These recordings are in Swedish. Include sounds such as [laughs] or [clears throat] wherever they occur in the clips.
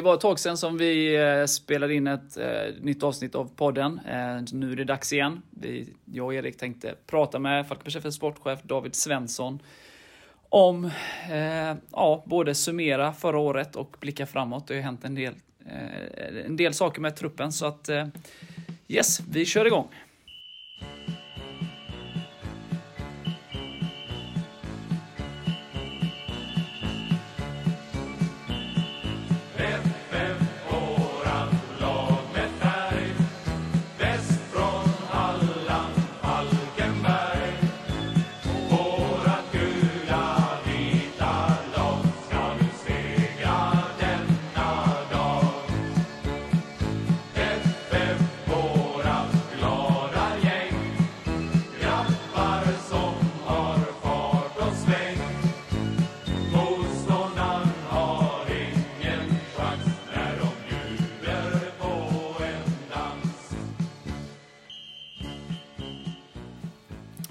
Det var ett tag sedan som vi eh, spelade in ett eh, nytt avsnitt av podden. Eh, nu är det dags igen. Vi, jag och Erik tänkte prata med Falkenbergs FFs sportchef David Svensson om, ja, både summera förra året och blicka framåt. Det har ju hänt en del, en del saker med truppen så att yes, vi kör igång.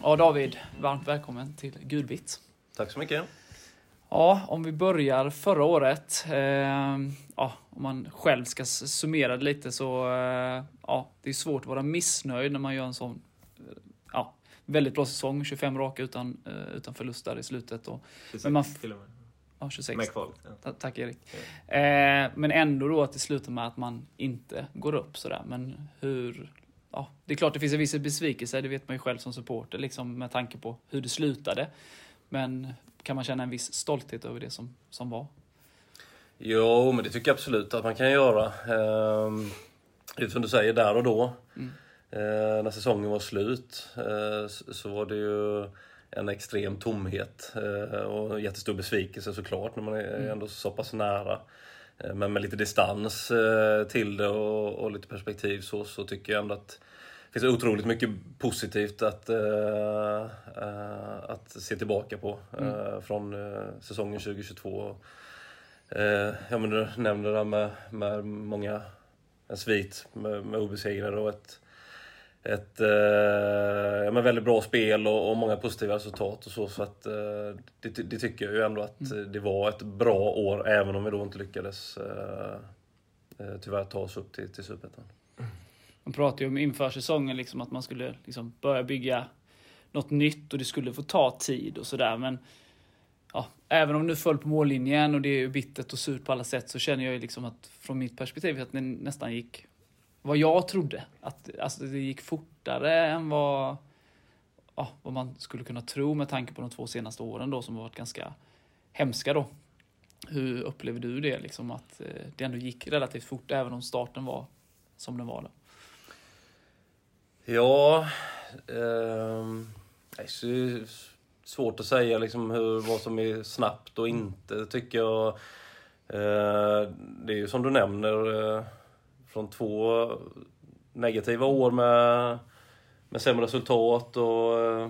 Ja, David, varmt välkommen till Gulvitt. Tack så mycket. Ja, om vi börjar förra året. Eh, ja, om man själv ska summera det lite så, eh, ja, det är svårt att vara missnöjd när man gör en sån, eh, ja, väldigt bra säsong. 25 raka utan, eh, utan förlust där i slutet. Och, 26 men man, till och med. ja, 26. Med kval. Ja. Ta- Tack Erik. Eh, men ändå då att det slutar med att man inte går upp sådär. Men hur... Ja, det är klart det finns en viss besvikelse, det vet man ju själv som supporter liksom med tanke på hur det slutade. Men kan man känna en viss stolthet över det som, som var? Jo, men det tycker jag absolut att man kan göra. Ehm, Det som du säger, där och då. Mm. eh, När säsongen var slut eh, så så var det ju en extrem tomhet eh, och en jättestor besvikelse såklart när man är Mm. ändå så pass nära. Eh, Men med lite distans eh, till det och, och lite perspektiv så, så tycker jag ändå att det finns otroligt mycket positivt att, eh, att se tillbaka på eh, från säsongen 2022. Eh, ja, men du nämnde det där med, med många, en svit med, med obesegrade och ett, ett eh, men väldigt bra spel och, och många positiva resultat och så. så att, eh, det, det tycker jag ju ändå att eh, det var ett bra år även om vi då inte lyckades eh, eh, tyvärr ta oss upp till, till Superettan. Man pratade ju om inför säsongen liksom att man skulle liksom börja bygga något nytt och det skulle få ta tid och sådär. Men ja, även om du föll på mållinjen och det är bittert och surt på alla sätt så känner jag ju liksom att från mitt perspektiv att det nästan gick vad jag trodde. Att alltså, det gick fortare än vad, ja, vad man skulle kunna tro med tanke på de två senaste åren då som har varit ganska hemska då. Hur upplever du det liksom att eh, det ändå gick relativt fort även om starten var som den var? Då? Ja, ehm, det är svårt att säga liksom hur, vad som är snabbt och inte tycker jag. Eh, det är ju som du nämner eh, från två negativa år med, med sämre resultat och, eh,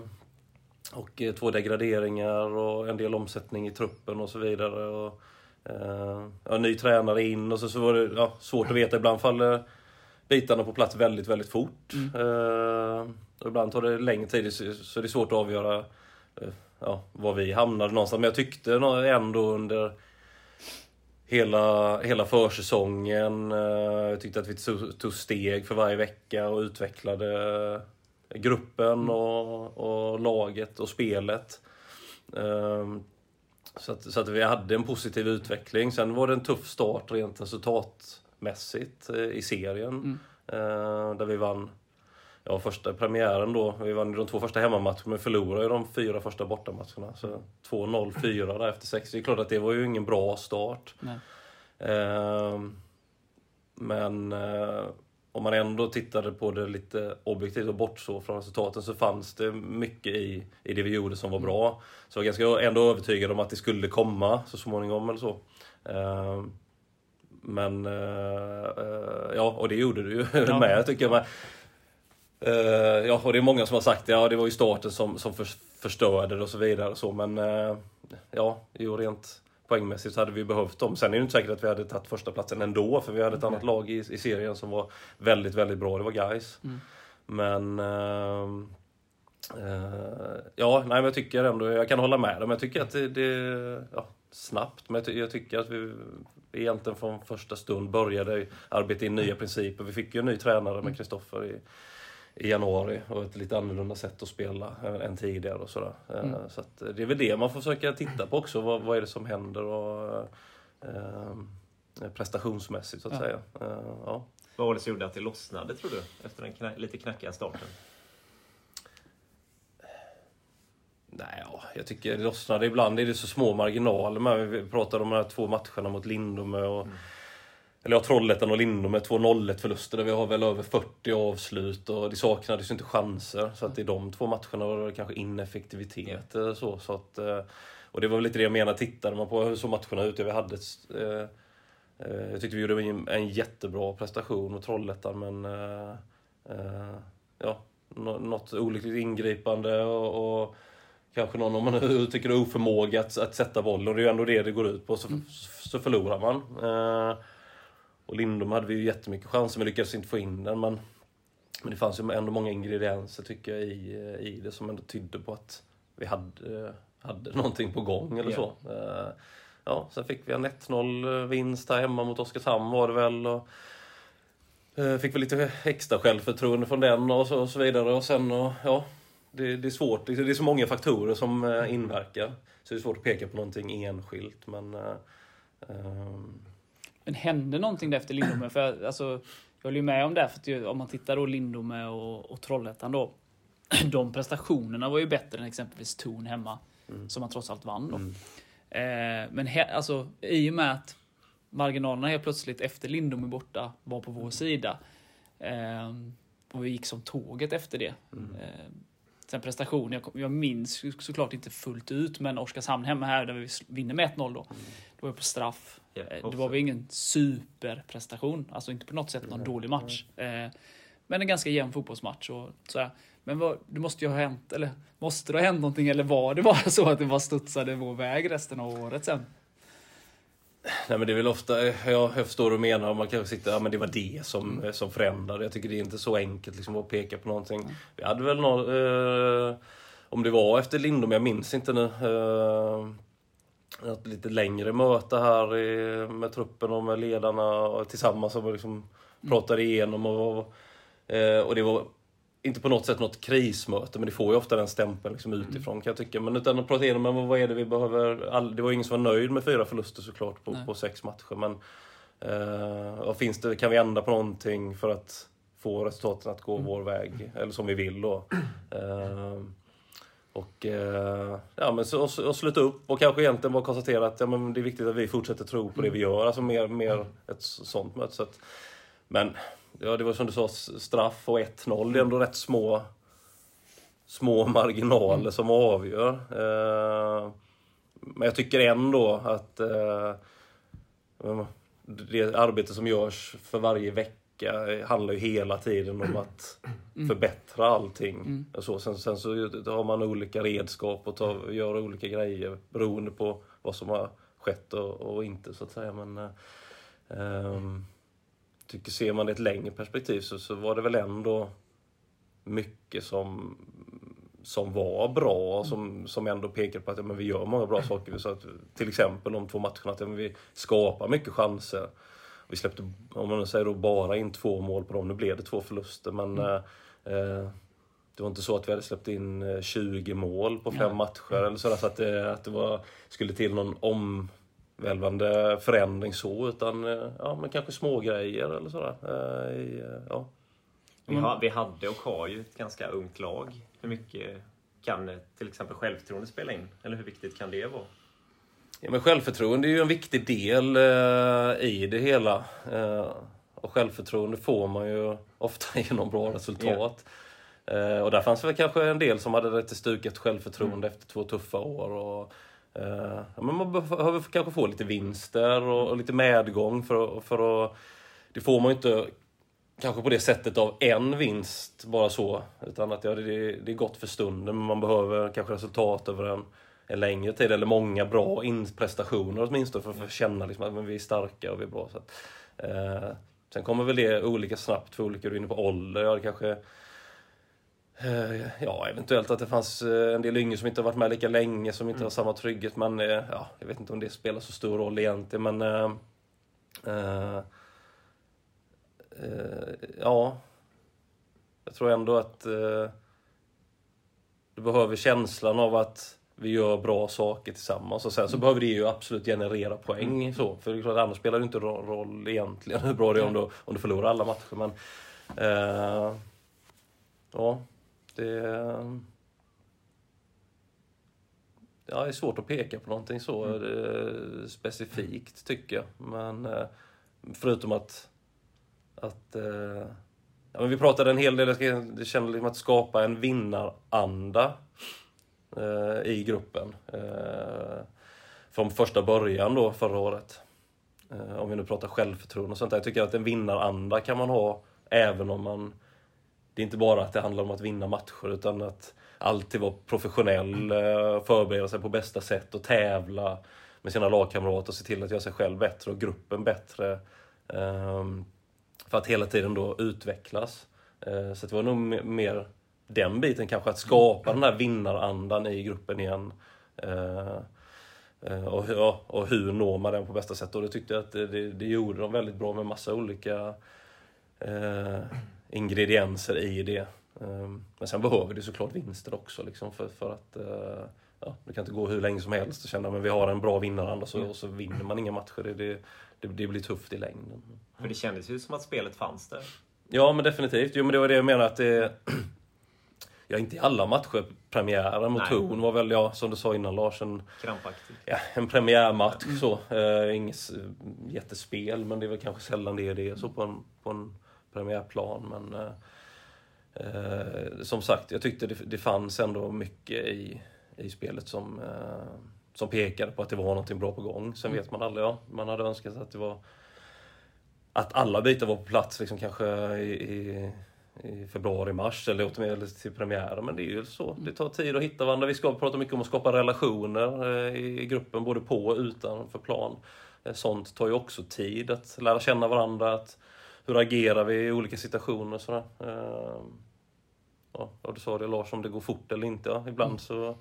och eh, två degraderingar och en del omsättning i truppen och så vidare. Och, eh, ja, ny tränare in och så, så var det ja, svårt att veta. Ibland faller bitarna på plats väldigt, väldigt fort. Eh, och ibland tar det längre tid så det är svårt att avgöra eh, ja, var vi hamnade någonstans. Men jag tyckte ändå under hela, hela försäsongen. eh, Jag tyckte att vi tog, steg för varje vecka och utvecklade gruppen och, och laget och spelet. Ehm, Så att, så att vi hade en positiv utveckling. Sen var det en tuff start rent resultatmässigt eh, i serien. Eh, Där vi vann ja, första premiären då. Vi vann ju de två första hemmamatcherna men förlorade ju de fyra första bortamatcherna. Så 2-0, 4 där efter sex. Det är klart att det var ju ingen bra start. Ehm, Men eh, om man ändå tittade på det lite objektivt och bortsåg från resultaten så fanns det mycket i, i det vi gjorde som var bra. Så jag var ganska ändå övertygad om att det skulle komma så småningom eller så. Ehm, Men eh, eh, ja, och det gjorde det ju [laughs] Ja. med tycker jag. Eh, ja, och det är många som har sagt det, ja det var ju starten som, som för, förstörde det och så vidare. Och så, men eh, ja, jo, rent poängmässigt så hade vi behövt dem. Sen är det inte säkert att vi hade tagit första platsen ändå för vi hade ett annat lag i, i serien som var väldigt, väldigt bra. Det var guys. Mm. Men eh, ja, nej, men jag tycker ändå, jag kan hålla med dem. Jag tycker att det, det ja, snabbt, men jag, ty- jag tycker att vi egentligen från första stund började arbeta in nya principer. Vi fick ju en ny tränare med Kristoffer i, januari och ett lite annorlunda sätt att spela än tidigare och sådär. Mm. Så det är väl det man får försöka titta på också. Vad, vad är det som händer och, eh, prestationsmässigt så att ja. säga. Eh, ja. Vad var det som gjorde att det lossnade tror du? Efter den kna lite knackiga starten? Nej, ja, jag tycker det lossnade ibland. är det så små marginaler. Men vi pratade om de här två matcherna mot Lindome och mm. Eller ja, Trollhättan och Lindome, två 0-1 förluster där vi har väl över 40 avslut och det saknades ju inte chanser. Så att i de två matcherna var det kanske ineffektivitet. Mm. Så, så att, eh, och det var väl lite det jag menade, tittade man på hur såg matcherna ut? Vi hade ett, eh, eh, jag tyckte vi gjorde en, en jättebra prestation mot Trollhättan men eh, eh, ja, något olyckligt ingripande och, och kanske någon, om man är oförmåga att, att sätta bollen, det är ju ändå det det går ut på, så, mm. så förlorar man. Eh, och Lindom hade vi ju jättemycket chanser men lyckades inte få in den. Men, men det fanns ju ändå många ingredienser tycker jag i, i det som ändå tydde på att vi hade, hade någonting på gång eller så. Eh, ja, sen fick vi en 1-0 vinst här hemma mot Oskarshamn var det väl. Och, eh, Fick väl lite extra självförtroende från den och så, och så vidare. Och sen, och, ja, det, det, är svårt. Det är så många faktorer som eh, inverkar. Så det är svårt att peka på någonting enskilt. Men, um... men hände någonting där efter Lindome? För alltså, jag håller ju med om det. För om man tittar då Lindome och, och Trollhättan då. [clears throat] De prestationerna var ju bättre än exempelvis Torn hemma. Mm. Som man trots allt vann då. Mm. Eh, men he, alltså, i och med att marginalerna helt plötsligt efter Lindome borta var på vår sida. Eh, och vi gick som tåget efter det. Mm. Eh, Sen prestation, jag, jag minns såklart inte fullt ut, men Oskarshamn hemma här där vi vinner med 1-0 då. Mm. Det var på straff. Yeah, det var väl ingen superprestation, alltså inte på något sätt någon mm. dålig match. Eh, men en ganska jämn fotbollsmatch. Och Men vad, det måste ju ha hänt, eller måste det ha hänt någonting, eller var det bara [laughs] så att det bara studsade vår väg resten av året sen? Nej men det är väl ofta, jag, förstår du menar, man kanske sitter, ja men det var det som, mm. som förändrade. Jag tycker det är inte så enkelt liksom att peka på någonting. Mm. Vi hade väl någon, eh, om det var efter Lindom, jag minns inte nu. Eh, ett lite längre möte här i, med truppen och med ledarna och tillsammans och liksom mm. pratade igenom och, eh, och det var inte på något sätt något krismöte, men det får ju ofta den stämpeln liksom utifrån mm. kan jag tycka. Men utan att prata igenom men vad är det vi behöver. All, det var ingen som var nöjd med fyra förluster såklart på, på sex matcher. Men eh, finns det, kan vi ändra på någonting för att få resultaten att gå mm. vår väg? Eller som vi vill då. [clears throat] Eh, och, eh, ja, men så, och, och sluta upp och kanske egentligen bara konstatera att ja, men det är viktigt att vi fortsätter tro på det vi gör. Alltså mer, mer ett sånt möte. Så att, men ja, det var som du sa, straff och 1-0. Det är ändå rätt små, små marginaler mm. som avgör. Eh, men jag tycker ändå att eh, det arbete som görs för varje vecka handlar ju hela tiden om att förbättra allting. Mm. Så, sen, sen så har man olika redskap och tar, gör olika grejer beroende på vad som har skett och, och inte så att säga. Men, eh, um, tycker ser man det i ett längre perspektiv så, så var det väl ändå mycket som, som var bra och som, som ändå pekar på att ja, men vi gör många bra saker. Så att, till exempel de två matcherna, att ja, vi skapar mycket chanser. Vi släppte, om man säger då, bara in två mål på dem. Nu blev det två förluster men mm. eh, det var inte så att vi hade släppt in 20 eh, mål på fem ja. matcher eller sådär, så att det, att det var, skulle till någon om välvande förändring så, utan eh, ja, men kanske små grejer eller sådär. Eh, eh, ja. Vi, har, vi hade och har ju ett ganska ungt lag. Hur mycket kan till exempel självförtroende spela in? Eller hur viktigt kan det vara? Ja, men självförtroende är ju en viktig del eh, i det hela. Eh, och självförtroende får man ju ofta [laughs] genom bra resultat. Yeah. Eh, och där fanns väl kanske en del som hade lite stukat självförtroende mm. efter två tuffa år. Och, Uh, men man behöver kanske få lite vinster och, och lite medgång för, för att... Det får man ju inte kanske på det sättet av en vinst bara så. Utan att ja, det, det är gott för stunden men man behöver kanske resultat över en, en längre tid. Eller många bra prestationer åtminstone för, för att känna liksom att vi är starka och vi är bra. Så att, uh, sen kommer väl det olika snabbt för olika, du är inne på ålder. Ja, det kanske ja, eventuellt att det fanns eh, en del yngre som inte har varit med lika länge, som inte mm. har samma trygghet. Men eh, ja, jag vet inte om det spelar så stor roll egentligen. Men Eh, eh, ja, jag tror ändå att eh, du behöver känslan av att vi gör bra saker tillsammans. Och sen så behöver det ju absolut generera poäng. Så. För det är klart, annars spelar det inte ro- roll egentligen hur bra det är om du, om du förlorar alla matcher. Men, eh, ja, det... Ja, det är svårt att peka på någonting så eh, specifikt tycker jag. Men eh, förutom att, att eh, ja, men vi pratade en hel del, det kändes liksom att skapa en vinnaranda i gruppen. Från första början då förra året. Om vi nu pratar självförtroende och sånt där. Jag tycker att en vinnaranda kan man ha även om man... Det är inte bara att det handlar om att vinna matcher utan att alltid vara professionell, eh, förbereda sig på bästa sätt och tävla med sina lagkamrater och se till att göra sig själv bättre och gruppen bättre. Ehm, för att hela tiden då utvecklas. Eh, så det var nog mer den biten kanske, att skapa den här vinnarandan i gruppen igen. Eh, och, hur- ja, och hur når man den på bästa sätt? Och det tyckte jag att det, det, det gjorde de väldigt bra med massa olika eh, ingredienser i det. Eh, Men sen behöver det såklart vinster också liksom för, för att eh, ja, det kan inte gå hur länge som helst och känna att vi har en bra vinnaranda så, och så vinner man inga matcher. Det, det, det, blir tufft i längden. För det kändes ju som att spelet fanns där. Ja, men definitivt. Jo, men det var det jag menar att det... [clears throat] Ja, inte i alla matcher. Premiären mot. Torn var väl, ja, som du sa innan Lars, en, ja, en premiärmatch så. Eh, inget jättespel, men det är väl kanske sällan det är det så på en, på en premiärplan. Men eh, som sagt, jag tyckte det, det fanns ändå mycket i, i spelet som, eh, som pekade på att det var någonting bra på gång. Sen vet man aldrig, ja, man hade önskat att det var att alla bitar var på plats liksom kanske i, i, i februari, mars eller åtminstone till premiären. Men det är ju så. Det tar tid att hitta varandra. Vi ska prata mycket om att skapa relationer eh, i gruppen, både på och utanför plan. Eh, Sånt tar ju också tid att lära känna varandra. Att, hur agerar vi i olika situationer och sådär. Eh, Ja, och du sa det Lars, om det går fort eller inte. Ja, ibland så...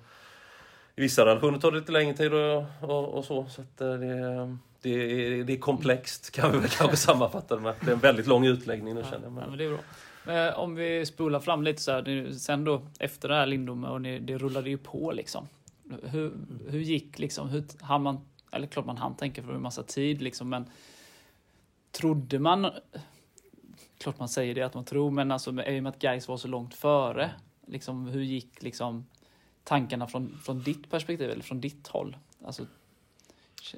I vissa relationer tar det lite längre tid och, och, och så. Så eh, det, det, är, det är komplext kan vi väl kanske sammanfatta det med. Det är en väldigt lång utläggning nu känner jag. Ja, Men, men det är bra. Eh, Om vi spolar fram lite så här, sen då efter det här Lindome och ni, det rullade ju på liksom. Hur, hur gick liksom, hur hann man, eller klart man hann tänka för en massa tid liksom, men trodde man, klart man säger det att man tror, men alltså i och med att Gais var så långt före, liksom hur gick liksom tankarna från, från ditt perspektiv eller från ditt håll? Alltså,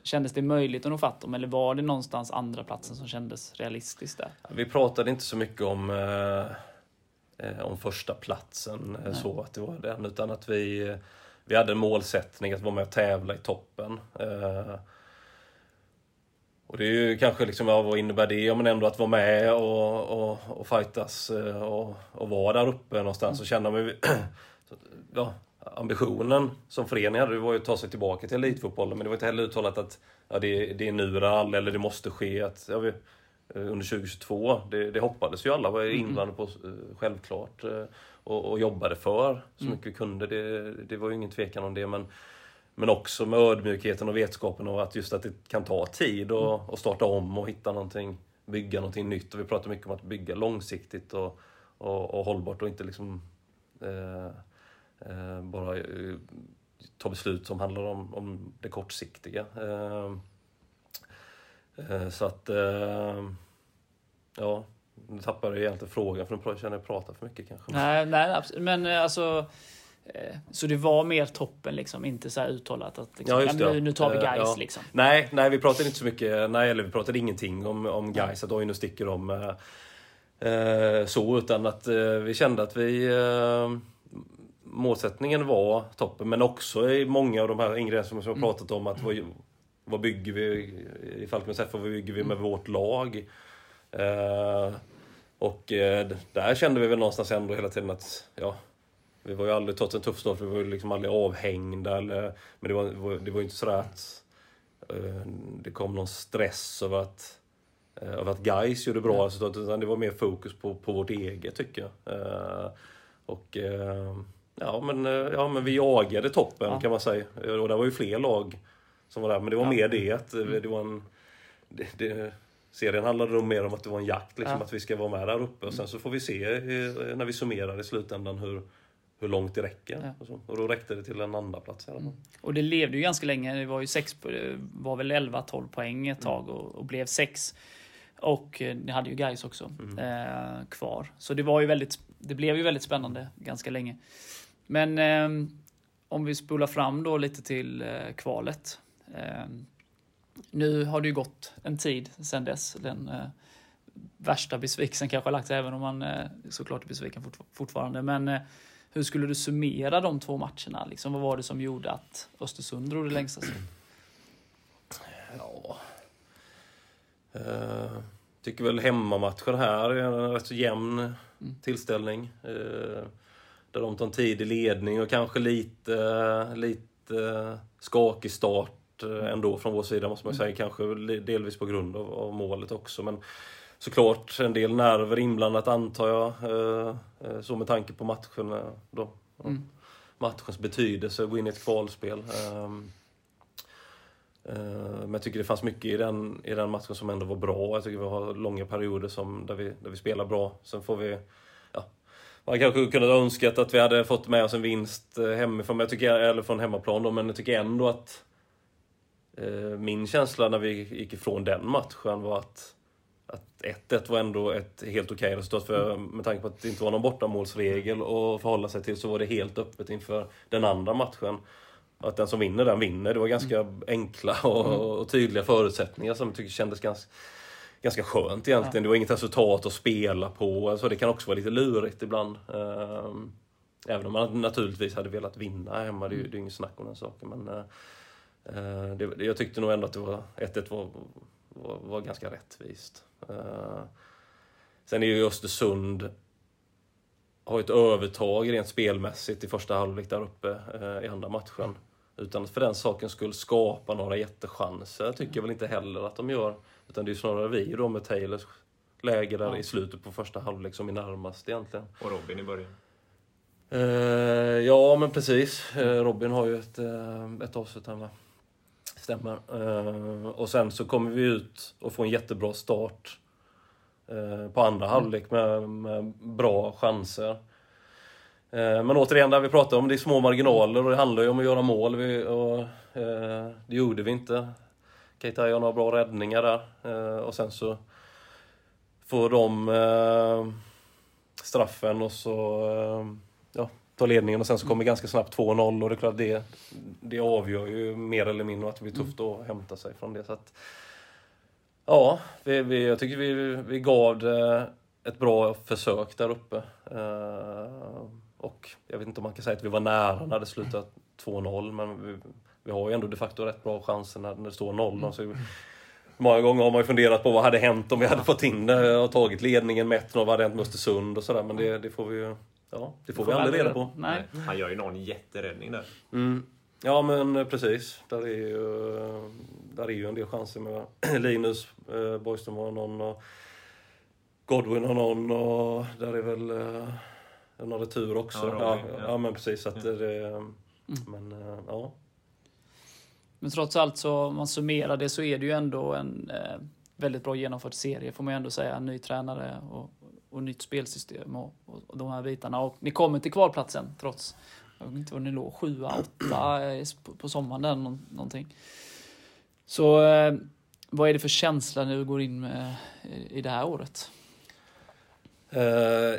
Kändes det möjligt att nå fatt dem eller var det någonstans andra platsen som kändes realistiskt där? vi pratade inte så mycket om, eh, eh, om första platsen eh, så att det var den. Utan att vi, vi hade en målsättning att vara med och tävla i toppen. Eh, och det är ju kanske liksom, ja, vad innebär det? Ja, men ändå att vara med och, och, och fightas eh, och, och vara där uppe någonstans och känna mig... ja, ambitionen som förening hade var ju att ta sig tillbaka till elitfotbollen. Men det var inte heller uttalat att ja, det, det är nu eller det måste ske. Att, ja, vi, eh, under 2022, det, det hoppades ju alla var inblandade på eh, självklart. Och, och jobbade för så mycket vi kunde. Det, det var ju ingen tvekan om det. Men, men också med ödmjukheten och vetskapen och att just att det kan ta tid och, och starta om och hitta någonting, bygga någonting nytt. Och vi pratar mycket om att bygga långsiktigt och, och, och hållbart och inte liksom eh, eh, bara eh, ta beslut som handlar om, om det kortsiktiga. Eh, eh, så att, ja, nu tappade jag egentligen frågan för nu känner jag att pratar för mycket kanske. Nej, nej absolut. Men alltså... eh, Så det var mer toppen liksom, inte så här uttalat att liksom, Ja, det, nu, nu tar vi Eh, guys ja. liksom. Nej, nej, vi pratade inte så mycket, nej, eller vi pratade ingenting om, om guys att oj nu sticker de. Eh, eh, så, utan att eh, vi kände att vi eh, målsättningen var toppen, men också i många av de här ingredienserna som vi har pratat om att vad, vad bygger vi i Falkenbergs FF, vad bygger vi med vårt lag? Och där kände vi väl någonstans ändå hela tiden att ja, vi var ju aldrig, trots en tuff start, vi var ju liksom aldrig avhängda. Eller, men det var, det var ju inte sådär att eh, det kom någon stress över att, eh, över att guys gjorde bra resultat. Utan det var mer fokus på, på vårt eget tycker jag. Eh, och eh, ja men, eh, ja, men vi jagade toppen Ja. kan man säga. Och det var ju fler lag som var där. Men det var Ja. mer det att eh, det var en det, det, serien handlade nog mer om att det var en jakt, liksom, Ja. att vi ska vara med där uppe. Och sen så får vi se när vi summerar i slutändan hur, hur långt det räcker. Ja. Och, så. och då räckte det till en andra plats i alla fall. Och det levde ju ganska länge. Det var ju sex, var väl 11-12 poäng ett tag och, och blev sex. Och eh, ni hade ju guys också eh, kvar. Så det var ju väldigt, det blev ju väldigt spännande ganska länge. Men eh, om vi spolar fram då lite till eh, kvalet. Eh, nu har det ju gått en tid sedan dess. Den eh, värsta besvikelsen kanske har lagt sig, även om man eh, såklart är besviken fort, fortfarande. Men hur skulle du summera de två matcherna? Liksom, vad var det som gjorde att Östersund drog det längsta strået? Ja. Eh, tycker väl hemmamatchen här är en rätt så jämn tillställning. Eh, där de tar en tidig ledning och kanske lite, lite skakig start eh, ändå från vår sida måste man säga. Kanske li- delvis på grund av, av målet också. Men såklart en del nerver inblandat antar jag. Eh, eh, så med tanke på matchen då. Mm. Matchens betydelse, gå in i ett kvalspel. Ehm, Eh, Men jag tycker det fanns mycket i den, i den matchen som ändå var bra. Jag tycker vi har långa perioder som, där, vi, där vi spelar bra. Sen får vi... Ja, man kanske kunnat önskat att vi hade fått med oss en vinst eh, hemifrån, men jag tycker, eller från hemmaplan då, men jag tycker ändå att eh, min känsla när vi gick ifrån den matchen var att att 1-1 var ändå ett helt okej resultat. För med tanke på att det inte var någon bortamålsregel att förhålla sig till så var det helt öppet inför den andra matchen. Att den som vinner, den vinner. Det var ganska enkla och, och tydliga förutsättningar som jag tycker kändes ganska, ganska skönt egentligen. Det var inget resultat att spela på. Alltså det kan också vara lite lurigt ibland. Ehm, Även om man naturligtvis hade velat vinna hemma, det är ju ju inget snack om den saken. Men eh, eh, det- jag tyckte nog ändå att det var 1-1 var, var, var ganska rättvist. Eh, Sen är ju Östersund har ett övertag rent spelmässigt i första halvlek där uppe eh, i andra matchen. Utan att för den saken skulle skapa några jättechanser tycker jag väl inte heller att de gör. Utan det är snarare vi då med Taylors läge där Ja. i slutet på första halvlek som är närmast egentligen. Och Robin i början. Eh, ja, men precis. Eh, Robin har ju ett, eh, ett avslut här, va? Stämmer. Eh, och sen så kommer vi ut och får en jättebra start eh, på andra halvlek med, med bra chanser. Eh, men återigen, där vi pratar om det är små marginaler och det handlar ju om att göra mål. Vi, och, eh, det gjorde vi inte. Keita gör några bra räddningar där. Eh, och sen så får de eh, straffen och så ja, tar ledningen och sen så kommer ganska snabbt 2-0 och det är klart det, det avgör ju mer eller mindre att det blir tufft att hämta sig från det. Så att, ja, vi, vi, jag tycker vi, vi gav det ett bra försök där uppe. Eh, och jag vet inte om man kan säga att vi var nära när det slutade 2-0 men vi, vi har ju ändå de facto rätt bra chanser när det står 0 så Många gånger har man ju funderat på vad hade hänt om vi hade fått in det och tagit ledningen med 1-0, vad hade hänt med Östersund och sådär. Men det, det får vi ju ja, det får vi aldrig reda på. Nej. Han gör ju någon jätteräddning där. Mm. Ja men eh, precis. Där är ju, där är ju en del chanser med [clears throat] Linus eh, Borgström har någon och Godwin har någon och där är väl eh, någon retur också. Ja, Ja, Robin, ja, ja. men precis. Att det, Men eh, ja. Men trots allt så, om man summerar det, så är det ju ändå en eh, väldigt bra genomförd serie, får man ju ändå säga. Ny tränare och, och nytt spelsystem och, och, och de här bitarna. Och ni kommer till kvalplatsen, trots, jag vet inte vad ni låg, sjua, åtta eh, på, på sommaren där, nå- någonting. Så eh, vad är det för känsla när du går in med, i, i det här året? Eh,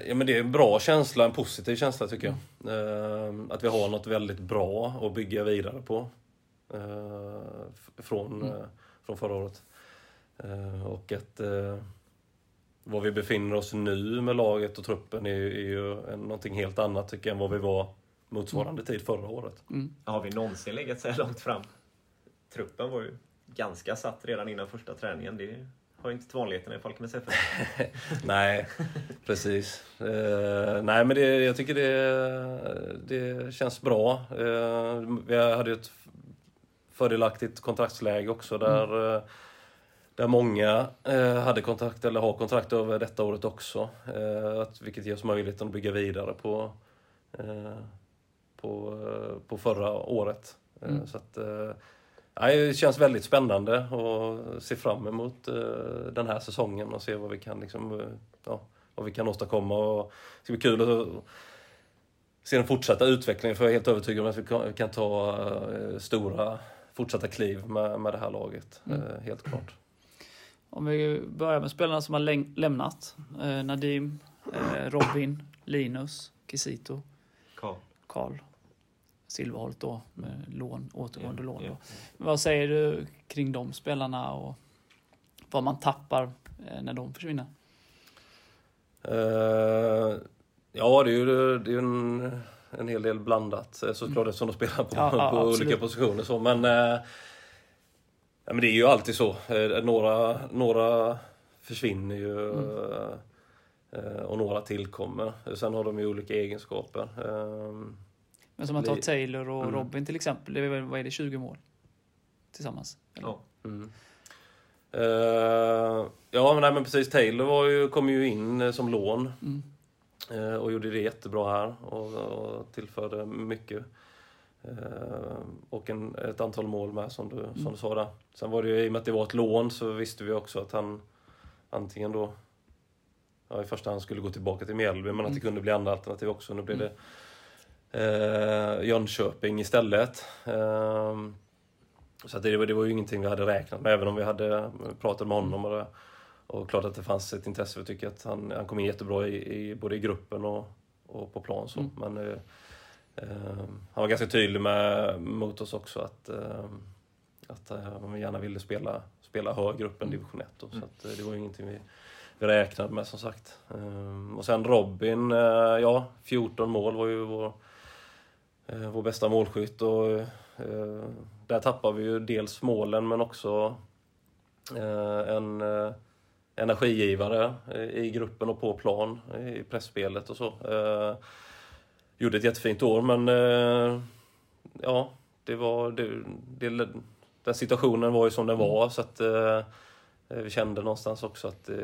ja, men det är en bra känsla, en positiv känsla tycker jag. Eh, att vi har något väldigt bra att bygga vidare på. eh, f- från, eh, från förra året. Eh, och att eh, var vi befinner oss nu med laget och truppen är, ju- är ju någonting helt annat tycker jag än vad vi var motsvarande tid förra året. Mm. Har vi någonsin legat så här långt fram? Truppen var ju ganska satt redan innan första träningen. Det har ju inte till vanligheten i Falkenbergs FF. [laughs] Nej, precis. Eh, nej, men det, jag tycker det, det känns bra. Eh, vi hade ju ett fördelaktigt kontraktsläge också där, eh, där många eh, hade kontrakt eller har kontrakt över detta året också. Att, vilket ger oss möjligheten att bygga vidare på, på, eh, på förra året. Eh, Mm. Så att, eh, Nej, det känns väldigt spännande och ser fram emot den här säsongen och se vad vi kan, liksom, ja, vad vi kan åstadkomma. Och det ska bli kul att se den fortsatta utvecklingen för jag är helt övertygad om att vi kan, vi kan ta stora fortsatta kliv med, med det här laget. Mm. Helt klart. Om vi börjar med spelarna som har lämnat. Eh, Nadim, eh, Robin, Linus, Kisito, Karl. Silverholt då, med lån, återgående Ja, lån. Då. Vad säger du kring de spelarna och vad man tappar eh, när de försvinner? Eh, ja, det är ju det är en, en hel del blandat eh, såklart eftersom de spelar på, Ja, på olika positioner. Så, men, eh, ja, men det är ju alltid så. Några, några försvinner ju Mm. eh, och några tillkommer. Sen har de ju olika egenskaper. Men som tar Li- Taylor och Mm. Robin till exempel. Det är, vad är det, 20 mål? Tillsammans? eller? Ja. Mm. Eh, ja, men, nej, men precis. Taylor var ju, kom ju in eh, som lån Mm. eh, och gjorde det jättebra här och, och tillförde mycket. Eh, och en, ett antal mål med som du, som du sa där. Sen var det ju, i och med att det var ett lån så visste vi också att han antingen då ja, i första hand skulle gå tillbaka till Mjällby men att det kunde bli andra alternativ också. Nu blev det eh, Jönköping istället. Eh, så det, var- det var ju ingenting vi hade räknat med, även om vi hade pratat med honom. Och, det, och klart att det fanns ett intresse. Vi tycker att han, han kom in jättebra i, i, både i gruppen och, och på plan. Så. Mm. Men eh, eh, han var ganska tydlig med, mot oss också att, eh, att eh, han gärna ville spela, spela högre upp än division 1. Då, så att, eh, det var ju ingenting vi, vi räknade med som sagt. Eh, och sen Robin, eh, ja 14 mål var ju vår, eh, vår bästa målskytt. Och, eh, där tappar vi ju dels målen men också eh, en eh, energigivare i gruppen och på plan i pressspelet och så. Eh, gjorde ett jättefint år men eh, ja, det var... Det, det, den situationen var ju som den var så att eh, vi kände någonstans också att eh,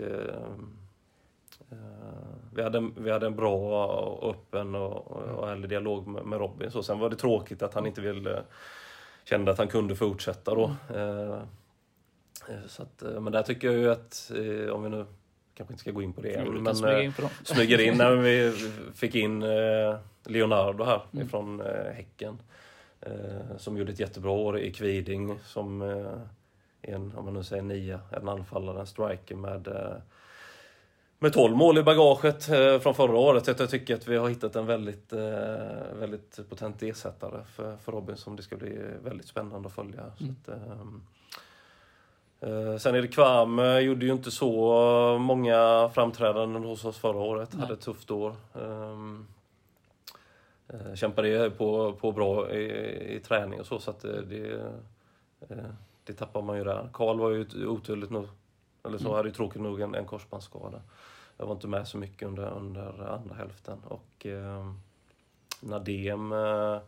vi, hade, vi hade en bra och öppen och, och ärlig dialog med, med Robin. Så sen var det tråkigt att han inte ville kände att han kunde fortsätta då. Eh, eh, så att, eh, men där tycker jag ju att, eh, om vi nu kanske inte ska gå in på det än, men smyga eh, in på smyger in [laughs] när vi fick in eh, Leonardo här Mm. ifrån eh, Häcken. Eh, som gjorde ett jättebra år i Kviding som eh, en, om man nu säger nia, en anfallare, en striker med eh, med 12 mål i bagaget eh, från förra året. Så att jag tycker att vi har hittat en väldigt, eh, väldigt potent ersättare för, för Robin som det ska bli väldigt spännande att följa. Mm. att, ehm, eh, sen är det Kvam, eh, gjorde ju inte så många framträdanden hos oss förra året. Nej. Hade ett tufft år. Um, kämpade på, på bra i, i träning och så, så att eh, det, eh, det tappar man ju där. Karl var ju oturligt nog, eller så Mm. hade ju tråkigt nog en, en korsbandsskada. Jag var inte med så mycket under, under andra hälften. Och eh, Nadem eh,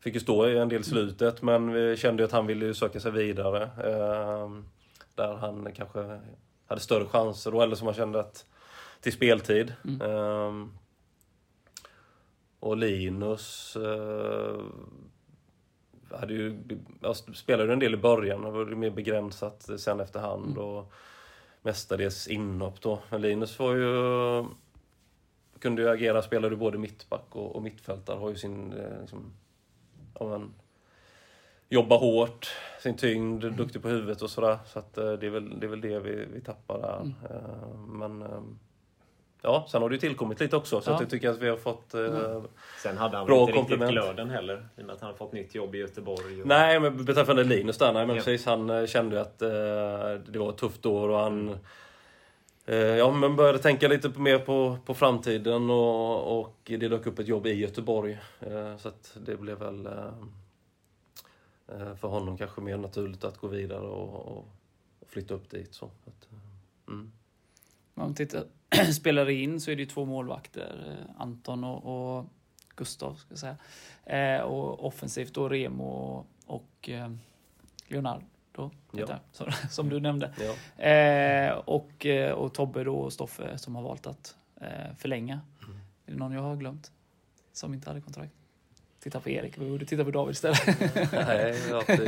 fick ju stå i en del slutet, men vi kände ju att han ville söka sig vidare. Eh, där han kanske hade större chanser då, eller som man kände att till speltid. Mm. Eh, och Linus eh, hade ju, jag spelade ju en del i början, det var det mer begränsat sen efterhand. Och mestadels inhopp då. Men Linus var ju, kunde ju agera, spelade både mittback och, och mittfältare, har ju sin, eh, liksom, ja, men, jobbar hårt, sin tyngd, duktig på huvudet och sådär. Så att, eh, det, är väl, det är väl det vi, vi tappar där. Mm. Eh, Men eh, ja, sen har det ju tillkommit lite också, så Ja. att jag tycker att vi har fått eh, Mm. Sen hade han Bra inte komplement. riktigt glöden heller. I och med att han har fått nytt jobb i Göteborg. Och... Nej, men beträffande Linus där, nej men Ja. precis. Han eh, kände att eh, det var ett tufft år och han eh, ja, men började tänka lite mer på, på framtiden och, och det dök upp ett jobb i Göteborg. Eh, så att det blev väl eh, för honom kanske mer naturligt att gå vidare och, och, och flytta upp dit. Så. Att, mm. Om man tittar [clears throat] spelare in så är det ju två målvakter, eh, Anton och, och Gustav ska säga. Eh, och offensivt då Remo och, eh, Leonardo. Ja. som, [laughs] som du nämnde. Ja. Eh, och, eh, och Tobbe då och Stoffe som har valt att eh, förlänga. Mm. Är det någon jag har glömt? Som inte hade kontrakt? Titta på Erik, vi borde titta på David istället. [laughs] Nej, ja, det, [laughs]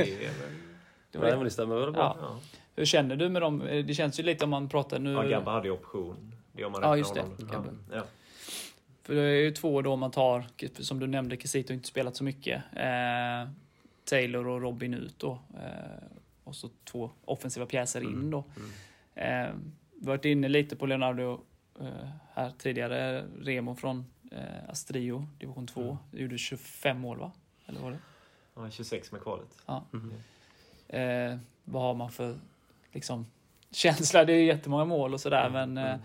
Det var nej, det. men det stämmer väl bra. Ja. Hur känner du med dem? Det känns ju lite om man pratar nu... Ja, Gabba hade ju option. Det gör man Ja, just det. Ja. För det är ju två då man tar, som du nämnde, Quesito har inte spelat så mycket. Eh, Taylor och Robin ut då. Eh, och så två offensiva pjäser in då. Eh, vi har varit inne lite på Leonardo eh, här tidigare. Remo från eh, Astrio, division 2. Gjorde 25 mål va? Eller var det? Ja, 26 med kvalet. Ja. Mm. Eh, vad har man för liksom, känsla? Det är jättemånga mål och sådär men eh,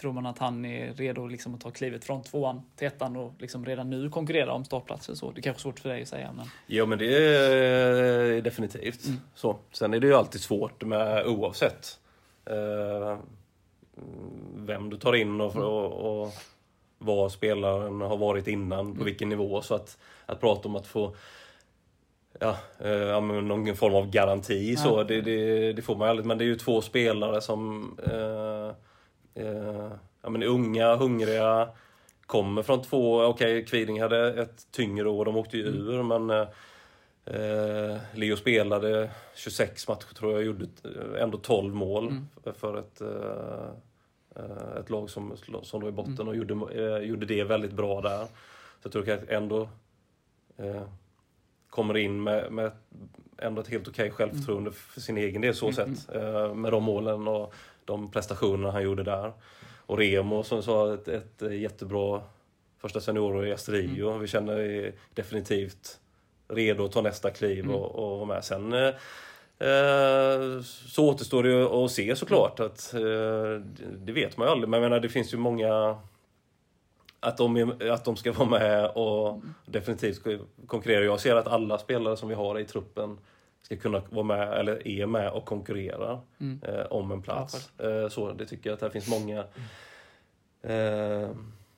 tror man att han är redo liksom, att ta klivet från tvåan till ettan och liksom redan nu konkurrera om startplatser? Så det är kanske är svårt för dig att säga men Jo men det är definitivt Mm. så. Sen är det ju alltid svårt med oavsett eh, vem du tar in och, och, och vad spelaren har varit innan, på vilken nivå. Så att, att prata om att få ja, eh, ja, någon form av garanti så, Ja. det, det, det får man ju aldrig. Men det är ju två spelare som eh, eh, ja, men unga, hungriga, kommer från två, okej Kviding hade ett tyngre år, de åkte ju ur men eh, Leo spelade 26 matcher tror jag, gjorde eh, ändå 12 mål Mm. för ett, eh, eh, ett lag som, som låg i botten och gjorde, eh, gjorde det väldigt bra där. Så jag tror att ändå eh, kommer in med, med ändå ett helt okej självförtroende för sin egen del så Mm, sett. Med de målen och de prestationerna han gjorde där. Och Remo som sa ett, ett jättebra första seniorår i Astrio. Vi känner definitivt redo att ta nästa kliv och, och vara med. Sen eh, så återstår det ju att se såklart. Att, eh, det- vet man ju aldrig. Men jag menar, det finns ju många att de, att de ska vara med och definitivt ska konkurrera. Jag ser att alla spelare som vi har i truppen ska kunna vara med, eller är med och konkurrera Mm. eh, om en plats. Eh, så det tycker jag att det finns många eh,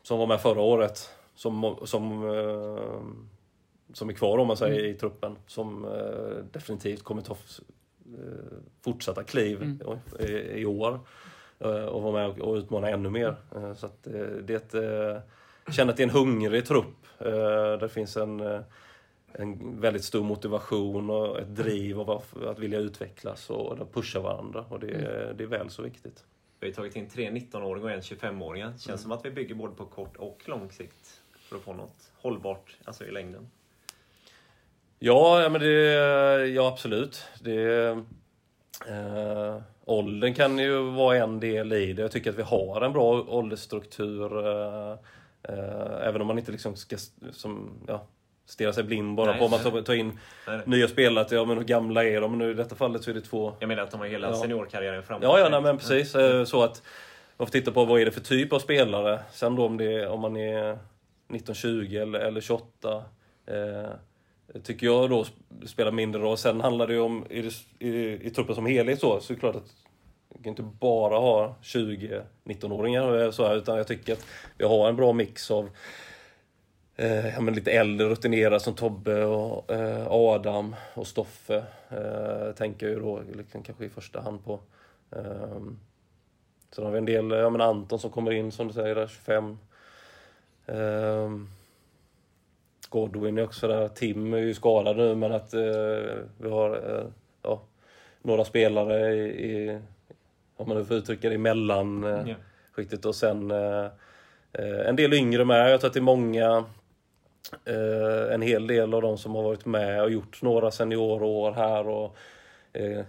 som var med förra året som, som, eh, som är kvar om man säger i truppen. Som eh, definitivt kommer ta eh, fortsatta kliv Mm. i, i år. Och vara med och, utmana ännu mer. Så att, det är ett, känner att det är en hungrig trupp. Där det finns en, en väldigt stor motivation och ett driv av att, vilja utvecklas och de pushar varandra. Och det, är- det är väl så viktigt. Vi har tagit in tre 19-åringar och en 25-åringar. Känns som att vi bygger både på kort och lång sikt för att få något hållbart alltså i längden. Ja, ja, men det, ja absolut. Det, eh, åldern kan ju vara en del i det. Jag tycker att vi har en bra åldersstruktur. Eh, eh, även om man inte liksom ska som, ja, stirra sig blind bara Nej, på om man tar, tar in Nej, nej. nya spelare. att, Ja, men hur gamla är de? Nu i detta fallet så är det två Jag menar att de har hela Ja. seniorkarriären framåt. Ja, ja nej, men precis. Eh, Så att man får titta på vad är det för typ av spelare. Sen då om, det är, om man är 1920 eller, eller 28. Eh, tycker jag då sp- spelar mindre roll. Sen handlar det ju om, i, i, i truppen som helhet så, så är det klart att vi kan inte bara ha 20-19-åringar så här, utan jag tycker att vi har en bra mix av eh, ja, men lite äldre rutinerade som Tobbe och eh, Adam och Stoffe. Eh, tänker jag ju då liksom, kanske i första hand på. Um, sen har vi en del, ja men Anton som kommer in som du säger där, 25. Um, Godwin är också där. Tim är ju skadad nu men att eh, vi har eh, ja, några spelare i, i om man nu får uttrycka det, i mellan eh, Ja. skiktet och sen eh, eh, en del yngre med. Jag tror att det är många eh, en hel del av de som har varit med och gjort några seniorår här och eh,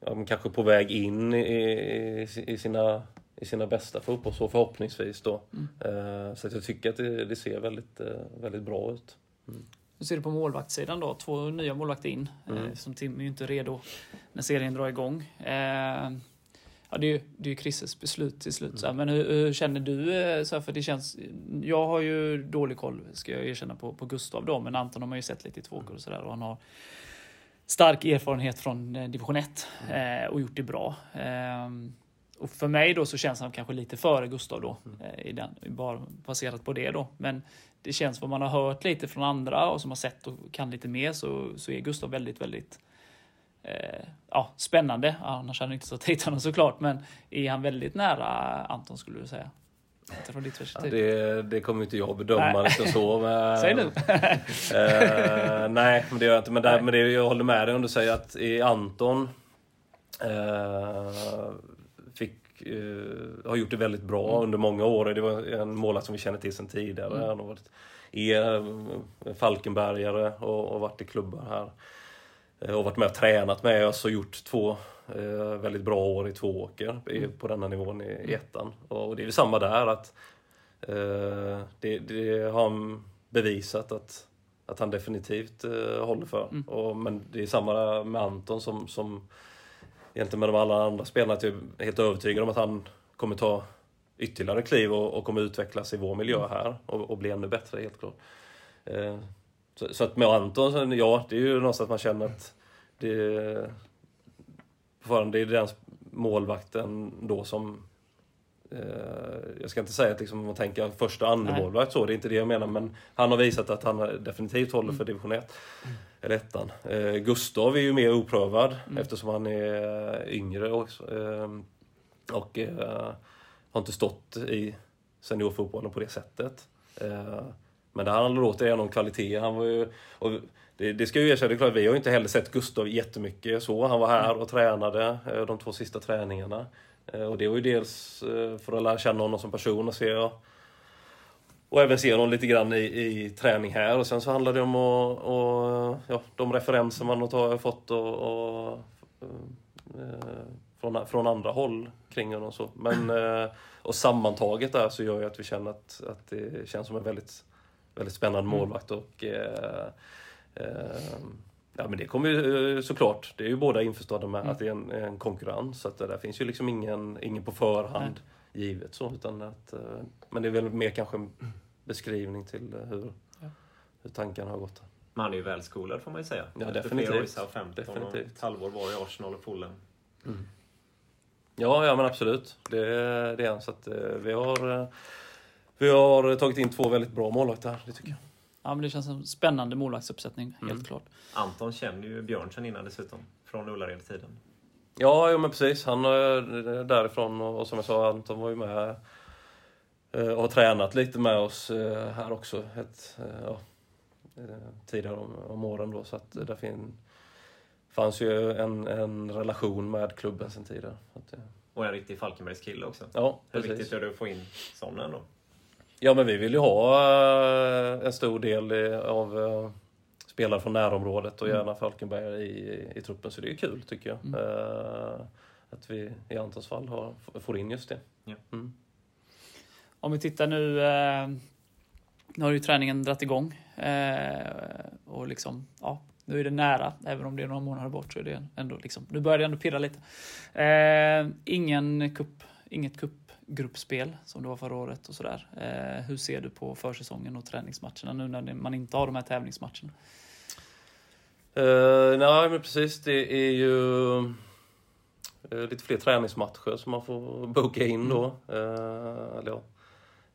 ja, kanske på väg in i, i, i, sina, i sina bästa fotbollsår förhoppningsvis då. Eh, så jag tycker att det, det ser väldigt, eh, väldigt bra ut. Hur ser du på målvaktssidan då? Två nya målvakter in. Mm. Eh, som Tim är ju inte redo när serien drar igång. Eh, ja, det är ju, det är ju Chrisses beslut till slut. Så här. Men hur, hur känner du? eh, Så här, för det känns, jag har ju dålig koll, ska jag erkänna, på, på Gustav då. Men Anton har man ju sett lite i tvåkor och sådär. Och han har stark erfarenhet från eh, division 1 eh, och gjort det bra. Eh, och för mig då så känns han kanske lite före Gustav då. Eh, i den, bara baserat på det då. Men det känns vad man har hört lite från andra och som har sett och kan lite mer så, så är Gustav väldigt, väldigt eh, ja, spännande. Annars hade han inte stått hit honom såklart. Men är han väldigt nära Anton skulle du säga? Ja, det, det kommer inte jag bedöma Nej. liksom så. [laughs] Men, Säg nu. eh, nej, men det gör jag inte. Men, där, men det, jag håller med dig om du säger att i Anton eh, fick, eh, har gjort det väldigt bra Mm. under många år. Det var en målvakt som vi känner till sedan tidigare. Mm. Han har varit i eh, Falkenbergare och, och varit i klubbar här. Eh, Och varit med och tränat med oss och gjort två eh, väldigt bra år i Tvååker i- Mm. på denna nivån i, ettan. Och det är samma där att eh, det, det har han bevisat att, att han definitivt håller för. Mm. Och, men det är samma med Anton som, som egentligen med de alla andra spelarna. Att jag är helt övertygad om att han kommer ta ytterligare kliv och, och kommer utvecklas i vår miljö här och, och bli ännu bättre helt klart. Eh, så, så att med Anton, ja det är ju någonstans man känner att det, fortfarande är det den målvakten då som eh, jag ska inte säga att liksom, man tänker första och andra Nej. målvakt så, det är inte det jag menar. Men han har visat att han definitivt håller för division 1. Eller ettan. Eh, Gustav är ju mer oprövad Mm. eftersom han är yngre också. Eh, och eh, har inte stått i seniorfotbollen på det sättet. Men det handlar återigen om kvalitet. Han var ju, och det, det ska ju erkänna, det är klart, vi har ju inte heller sett Gustav jättemycket så. Han var här och tränade eh, de två sista träningarna. Eh, och det var ju dels eh, för att lära känna honom som person och se och även se honom lite grann i, i träning här. Och sen så handlar det om att, och, ja, de referenser man har fått och, och, eh, från, från andra håll kring honom. och Så. Men, eh, och sammantaget där så gör ju att vi känner att, att det känns som en väldigt, väldigt spännande målvakt. Och, eh, eh, ja, men det kommer ju eh, såklart, det är ju båda införstådda med att det är en, en konkurrens. Så att det där finns ju liksom ingen, ingen på förhand givet så. Utan att, eh, men det är väl mer kanske en beskrivning till eh, hur, Ja. hur tankarna har gått. Man är ju välskolad får man ju säga. Ja, Efter definitivt. flera år i Southampton och Definitivt. ett halvår var i Arsenal och Fulham. Ja, ja men absolut. Det, det är en. Så att, vi, har, vi har tagit in två väldigt bra målvakter här, det tycker jag. Ja, men det känns som en spännande målvaktsuppsättning, helt Mm. klart. Anton känner ju Björn sen innan dessutom. Från Ullared-tiden. Ja, ja men precis. Han är därifrån och, och som jag sa, Anton var ju med eh, och har tränat lite med oss eh, här också ett, eh, ja, eh, tidigare om, om åren då. Så att eh, där fin, fanns ju en, en relation med klubben sen tidigare. Att, eh, Och en riktig Falkenbergskille också. ja, Hur precis. viktigt är det att få in sådana ändå? Ja, men vi vill ju ha eh, en stor del av eh, spelare från närområdet och gärna Falkenberg i, i truppen. Så det är kul tycker jag. Mm. Eh, Att vi i Antons fall har, får in just det. Ja. Mm. Om vi tittar nu, nu har ju träningen dratt igång. Och liksom, ja, nu är det nära. Även om det är några månader bort så är det ändå liksom, nu börjar det ändå pirra lite. Ingen cup, inget cupgruppspel som det var förra året och sådär. Eh, hur ser du på försäsongen och träningsmatcherna nu när man inte har de här tävlingsmatcherna? Uh, nej, men precis. Det är ju eh, lite fler träningsmatcher som man får boka in då. Eh, eller ja,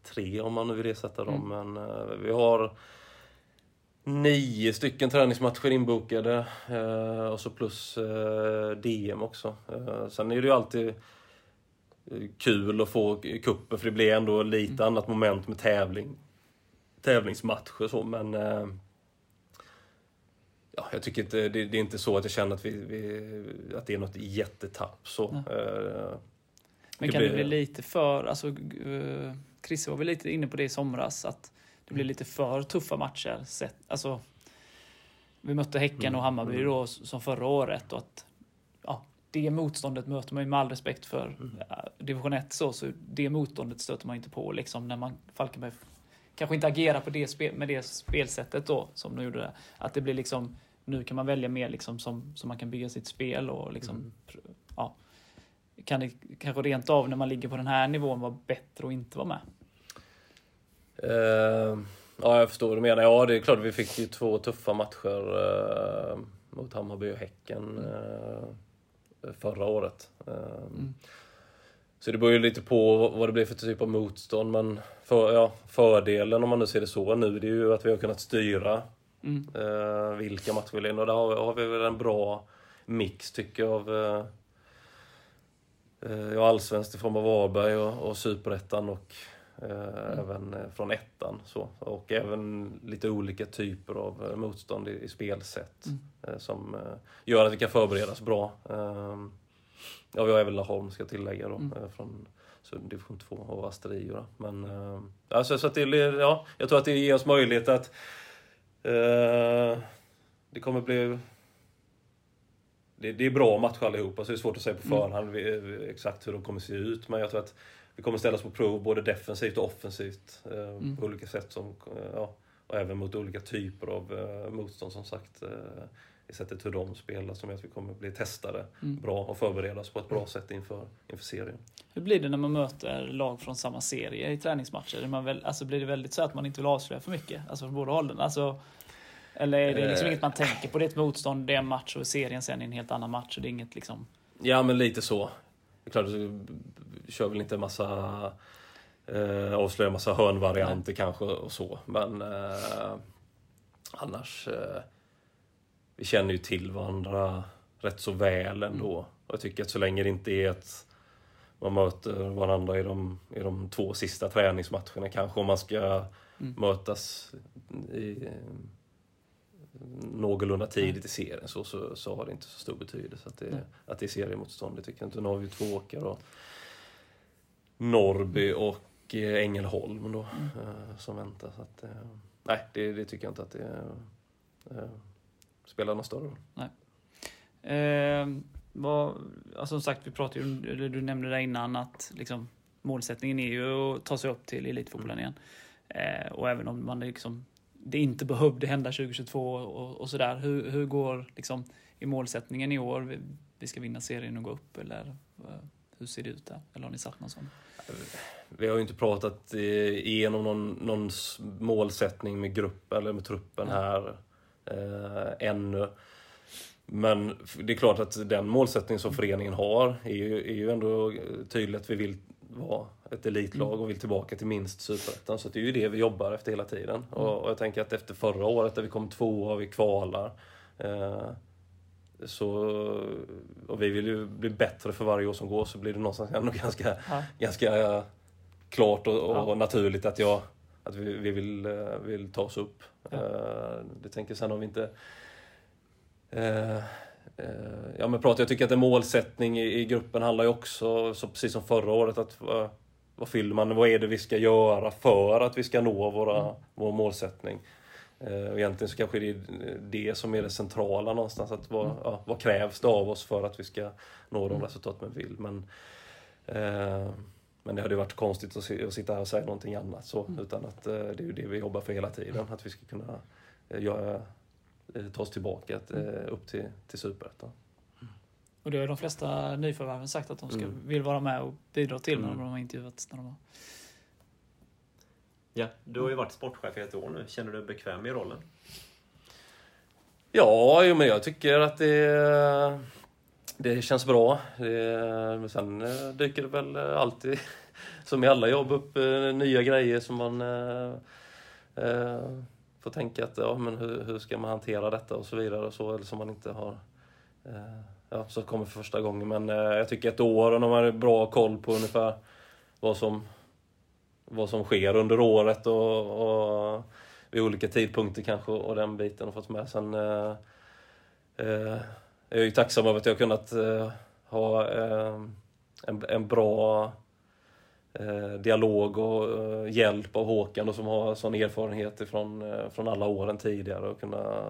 tre om man nu vill ersätta dem. Men eh, vi har nio stycken träningsmatcher inbokade. och så plus DM också. Sen är det ju alltid kul att få kuppen för det blir ändå lite annat moment med tävling. Tävlingsmatcher och så men eh, Ja, jag tycker inte, det, det är inte så att jag känner att, vi, vi, att det är något jättetapp. Så. Nej. Eh, Men Det kan blir- det bli lite för, alltså uh, Chrisse var väl lite inne på det i somras, att det blir lite för tuffa matcher. Sett, alltså, vi mötte Häcken Mm, och Hammarby mm. då som förra året och att det motståndet möter man ju med all respekt för Mm. ja, division 1 så, så det motståndet stöter man inte på liksom när man Falkenberg kanske inte agerar på det spel, med det spelsättet då som de gjorde där. Att det blir liksom nu kan man välja mer liksom som, som man kan bygga sitt spel och liksom Mm. ja, kan det kanske rent av när man ligger på den här nivån vara bättre att inte vara med? Eh, ja, jag förstår vad du menar. Ja, det är klart vi fick ju två tuffa matcher eh, mot Hammarby och Häcken eh, förra året. Eh, Mm. Så det beror ju lite på vad det blir för typ av motstånd. Men för, ja, fördelen, om man nu ser det så nu, det är ju att vi har kunnat styra Mm. eh, vilka matcher vi vill in. Och där har, har vi väl en bra mix, tycker jag, av eh, eh, ja, allsvenskt i form av Varberg och, och superettan och Eh, Även eh, från ettan. Så. Och även lite olika typer av eh, motstånd i, i spelsätt. eh, Som gör att vi kan förbereda oss bra. Eh, Ja, vi har även Laholm ska jag tillägga då. eh, Från så division 2 och Asterio. Då. Men alltså, så att det, ja, jag tror att det ger oss möjlighet att eh, det kommer bli det, det är bra matcher allihopa, så det är svårt att säga på förhand vi- exakt hur de kommer se ut. Men jag tror att vi kommer ställas på prov både defensivt och offensivt eh, på olika sätt. Som, eh, ja, och även mot olika typer av eh, motstånd som sagt. Eh, I sättet hur de spelar som gör att vi kommer bli testade bra och förbereda oss på ett bra sätt inför, inför serien. Hur blir det när man möter lag från samma serie i träningsmatcher? Man väl, alltså blir det väldigt så att man inte vill avslöja för mycket? Alltså från båda hållen? Alltså, eller är det liksom Eh. inget man tänker på? Det är ett motstånd, det är en match och serien sen är en helt annan match. Och det är inget liksom... Ja, men lite så. Klart, vi kör väl inte en massa... Eh, avslöjar massa hörnvarianter kanske och så. Men eh, annars... Eh, vi känner ju till varandra rätt så väl ändå. Och jag tycker att så länge det inte är att man möter varandra i de, i de två sista träningsmatcherna kanske om man ska mötas i någorlunda tidigt i serien så, så, så har det inte så stor betydelse att det, att det är seriemotstånd. Det tycker jag inte. Nu har vi två åkare och Norrby och eh, Ängelholm då, eh, som väntar. Så att, eh, nej, det, det tycker jag inte att det eh, spelar någon större roll. Eh, vad, alltså som sagt, vi pratade ju, eller du nämnde det innan att liksom, målsättningen är ju att ta sig upp till elitfotbollen igen. Eh, och även om man liksom, det inte behövde hända 2022 och, och sådär. Hur, hur går liksom, i målsättningen i år? Vi, vi ska vinna serien och gå upp eller eh, hur ser det ut där? Eller har ni satt någon sån? Vi har ju inte pratat eh, igenom någon, någon målsättning med grupp eller med truppen här eh, ännu. Men det är klart att den målsättning som föreningen har är ju, är ju ändå eh, tydligt att vi vill vara ett elitlag och vill tillbaka till minst superettan. Så det är ju det vi jobbar efter hela tiden. Och, och jag tänker att efter förra året där vi kom tvåa och vi kvalar eh, så, och vi vill ju bli bättre för varje år som går så blir det någonstans ändå [laughs] ganska, Ja. ganska eh, klart och, och Ja. naturligt att, jag, att vi, vi vill, eh, vill ta oss upp. Eh, Det tänker sen om vi inte... eh, eh, Ja men prata, jag tycker att en målsättning i, i gruppen handlar ju också, så precis som förra året, att vad, fyller man, vad är det vi ska göra för att vi ska nå våra, vår målsättning? Eh, och egentligen så kanske det är det som är det centrala någonstans. Att vad, ja, vad krävs det av oss för att vi ska nå de resultat vi vill? Men, eh, men det hade ju varit konstigt att, se, att sitta här och säga någonting annat. Så, Utan att eh, det är ju det vi jobbar för hela tiden. Att vi ska kunna eh, göra, eh, ta oss tillbaka att, eh, upp till, till Superettan. Och det har ju de flesta nyförvärven sagt att de ska, Mm. vill vara med och bidra till när Mm. de har intervjuats. När de har... Ja, du har ju varit sportchef i ett år nu. Känner du dig bekväm i rollen? Ja, jo, men jag tycker att det, det känns bra. Det, men sen eh, dyker det väl alltid, [laughs] som i alla jobb, upp eh, nya grejer som man eh, eh, får tänka att ja, men hur, hur ska man hantera detta och så vidare. Och så, eller som man inte har eh, ja, som kommer för första gången. Men eh, jag tycker ett år, och när man har bra koll på ungefär vad som, vad som sker under året och, och vid olika tidpunkter kanske och den biten och fått med. Sen eh, eh, jag är ju tacksam över att jag har kunnat eh, ha eh, en, en bra eh, dialog och eh, hjälp av Håkan och som har sån erfarenhet ifrån, eh, från alla åren tidigare och kunna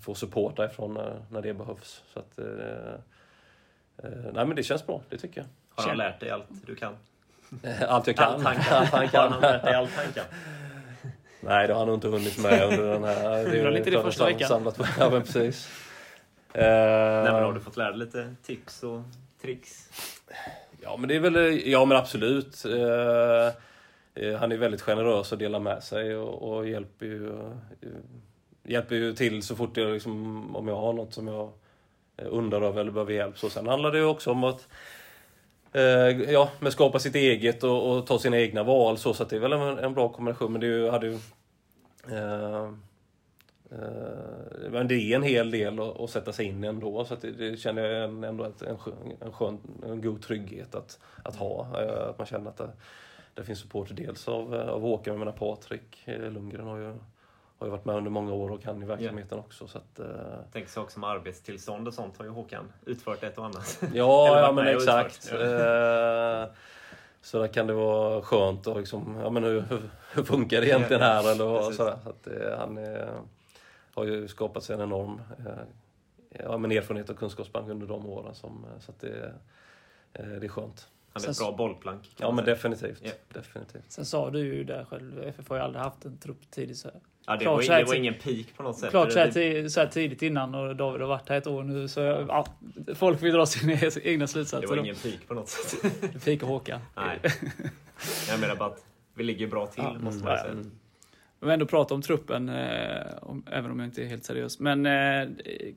få support därifrån när, när det behövs. Så att, eh, eh, nej men det känns bra, det tycker jag. Har han lärt dig allt du kan? [laughs] Allt jag kan. Allt han kan? Allt [laughs] han Har kan. han lärt dig allt han kan? [laughs] Nej, det har han nog inte hunnit med under den här... Gjorde han inte det första veckan? Samlat på, ja, men precis. Eh, Nej, men har du fått lära dig lite tips och tricks? Ja, men det är väl... Ja, men absolut. Eh, eh, han är väldigt generös och delar med sig och, och hjälper ju... Hjälper ju till så fort jag liksom, om jag har något som jag eh, undrar över eller behöver hjälp. Så sen handlar det ju också om att eh, ja, men skapa sitt eget och, och ta sina egna val. Så, så att det är väl en, en bra kombination. Men det är ju, hade ju... Eh, eh, men det är en hel del att, att sätta sig in i ändå. Så att det, det känner jag en- ändå att en, en, skön, en god trygghet att, att ha. Eh, att man känner att det, det finns support, dels av, eh, av Håkan, jag menar Patrik Lundgren har ju, har ju varit med under många år och kan ju verksamheten också. Så att, Tänk saker som arbetstillstånd och sånt har ju Håkan utfört ett och annat. Ja, [laughs] ja men exakt. Så där kan det vara skönt att liksom, ja men hur, hur funkar det egentligen här? Eller vad, så, så att, han är, har ju skapat sig en enorm ja, men erfarenhet och kunskapsbank under de åren. Som, så att det, det är skönt. Han är ett bra bollplank. Ja, men definitivt. Yeah. definitivt. Sen sa du ju där själv, FF har ju aldrig haft en trupp tidigt så Ja, det, var, det var ingen peak på något sätt. Klart så här, så här, tidigt innan och David har varit här ett år nu så ja, folk ju dra sina [laughs] egna slutsatser. Det var ingen peak på något sätt. [laughs] Fika Håkan. Nej. Jag menar bara att vi ligger bra till ja, måste man säga. Om vi ändå pratar om truppen, eh, om, även om jag inte är helt seriös. Men eh,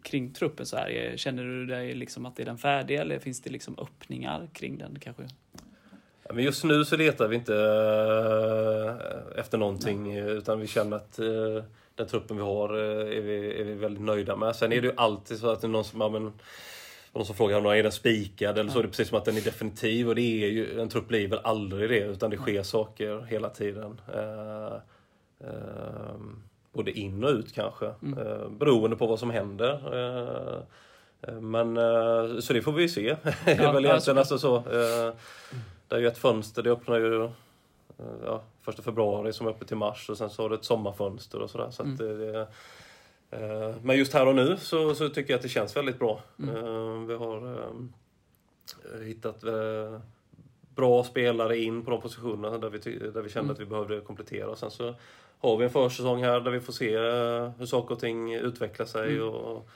kring truppen så här, känner du dig liksom att är den färdig eller finns det liksom öppningar kring den kanske? Ja, men just nu så letar vi inte eh, efter någonting Nej. utan vi känner att eh, den truppen vi har eh, är, vi, är vi väldigt nöjda med. Sen är det ju alltid så att det är någon som, ja, men, någon som frågar om är den spikad eller så. Det är precis som att den är definitiv och det är ju, en trupp blir väl aldrig det utan det sker saker hela tiden. Eh, både in och ut kanske, mm. eh, beroende på vad som händer. Eh, eh men, eh, så det får vi se. [laughs] Ja, väl egentligen, alltså, så, eh, det är ju ett fönster, det öppnar ju ja, första februari som är uppe till mars och sen så har du ett sommarfönster och sådär. Så mm. det, men just här och nu så, så, tycker jag att det känns väldigt bra. Mm. Vi har hittat bra spelare in på de positionerna där vi, där vi kände mm. att vi behövde komplettera. Och sen så har vi en försäsong här där vi får se eh, hur saker och ting utvecklar sig mm. och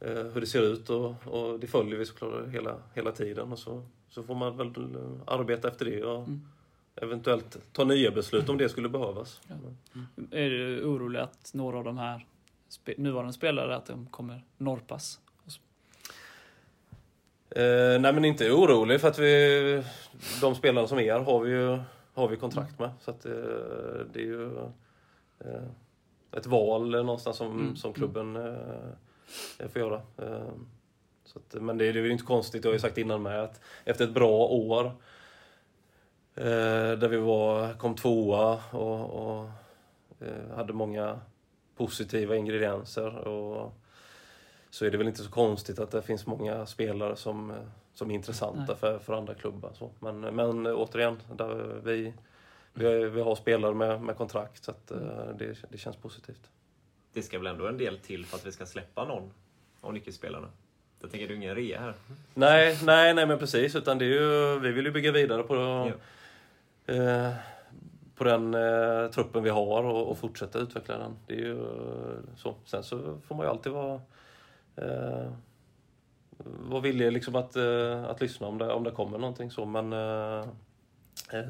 eh, hur det ser ut. Och, och det följer vi såklart hela, hela tiden. Och så, så får man väl eh, arbeta efter det och mm. eventuellt ta nya beslut om det skulle behövas. Ja. Mm. Är du orolig att några av de här nuvarande spelare att de kommer norpas? Eh, nej men inte orolig för att vi, de spelarna som är här har vi ju har vi kontrakt med. Så att, eh, det är ju ett val någonstans som, mm. som klubben eh, får göra. Så att, men det, det är ju inte konstigt, jag har ju sagt innan med att efter ett bra år där vi var, kom tvåa och, och hade många positiva ingredienser. Och, så är det väl inte så konstigt att det finns många spelare som som är intressanta för, för andra klubbar. Så. Men, men återigen, där vi, vi, har, vi har spelare med, med kontrakt så att, mm. det, det känns positivt. Det ska väl ändå en del till för att vi ska släppa någon av nyckelspelarna? Jag tänker, det är ingen rea här. Nej, nej, nej men precis. Utan det är ju, vi vill ju bygga vidare på, ja. eh, på den eh, truppen vi har och, och, fortsätta utveckla den. Det är ju så. Sen så får man ju alltid vara eh, var villig liksom att, eh, att lyssna om det, om det kommer någonting så. Men eh, eh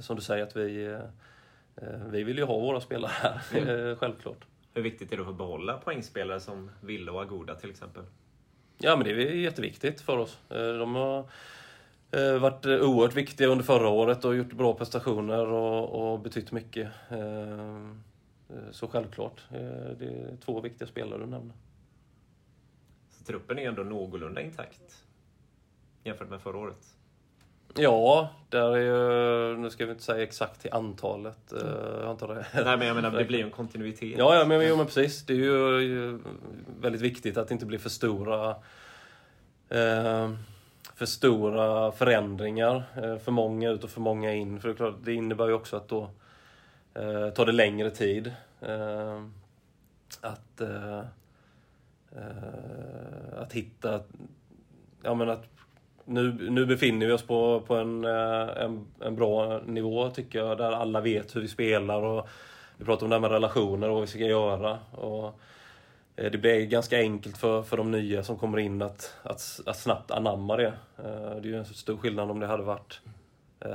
som du säger, att vi, eh, vi vill ju ha våra spelare här, mm. [laughs] självklart. Hur viktigt är det att behålla poängspelare som Ville och Agoda till exempel? Ja, men det är jätteviktigt för oss. De har varit oerhört viktiga under förra året och gjort bra prestationer och, och betytt mycket. Så självklart, det är två viktiga spelare du nämner truppen är ändå någorlunda intakt jämfört med förra året. Ja, där är ju, nu ska vi inte säga exakt till antalet. Mm. Jag antar det. Nej, men jag menar, det [laughs] blir ju en kontinuitet. Ja, ja men, jo, men precis. Det är ju väldigt viktigt att det inte blir för stora eh, för stora förändringar. Eh, för många ut och för många in. För det, klart, det innebär ju också att då eh, tar det längre tid. Eh, att eh, att hitta... Ja, men att nu, nu befinner vi oss på, på en, eh, en, en bra nivå tycker jag, där alla vet hur vi spelar och vi pratar om det här med relationer och vad vi ska göra. Och eh, det blir ganska enkelt för, för de nya som kommer in att, att, att snabbt anamma det. Det är ju en stor skillnad om det hade varit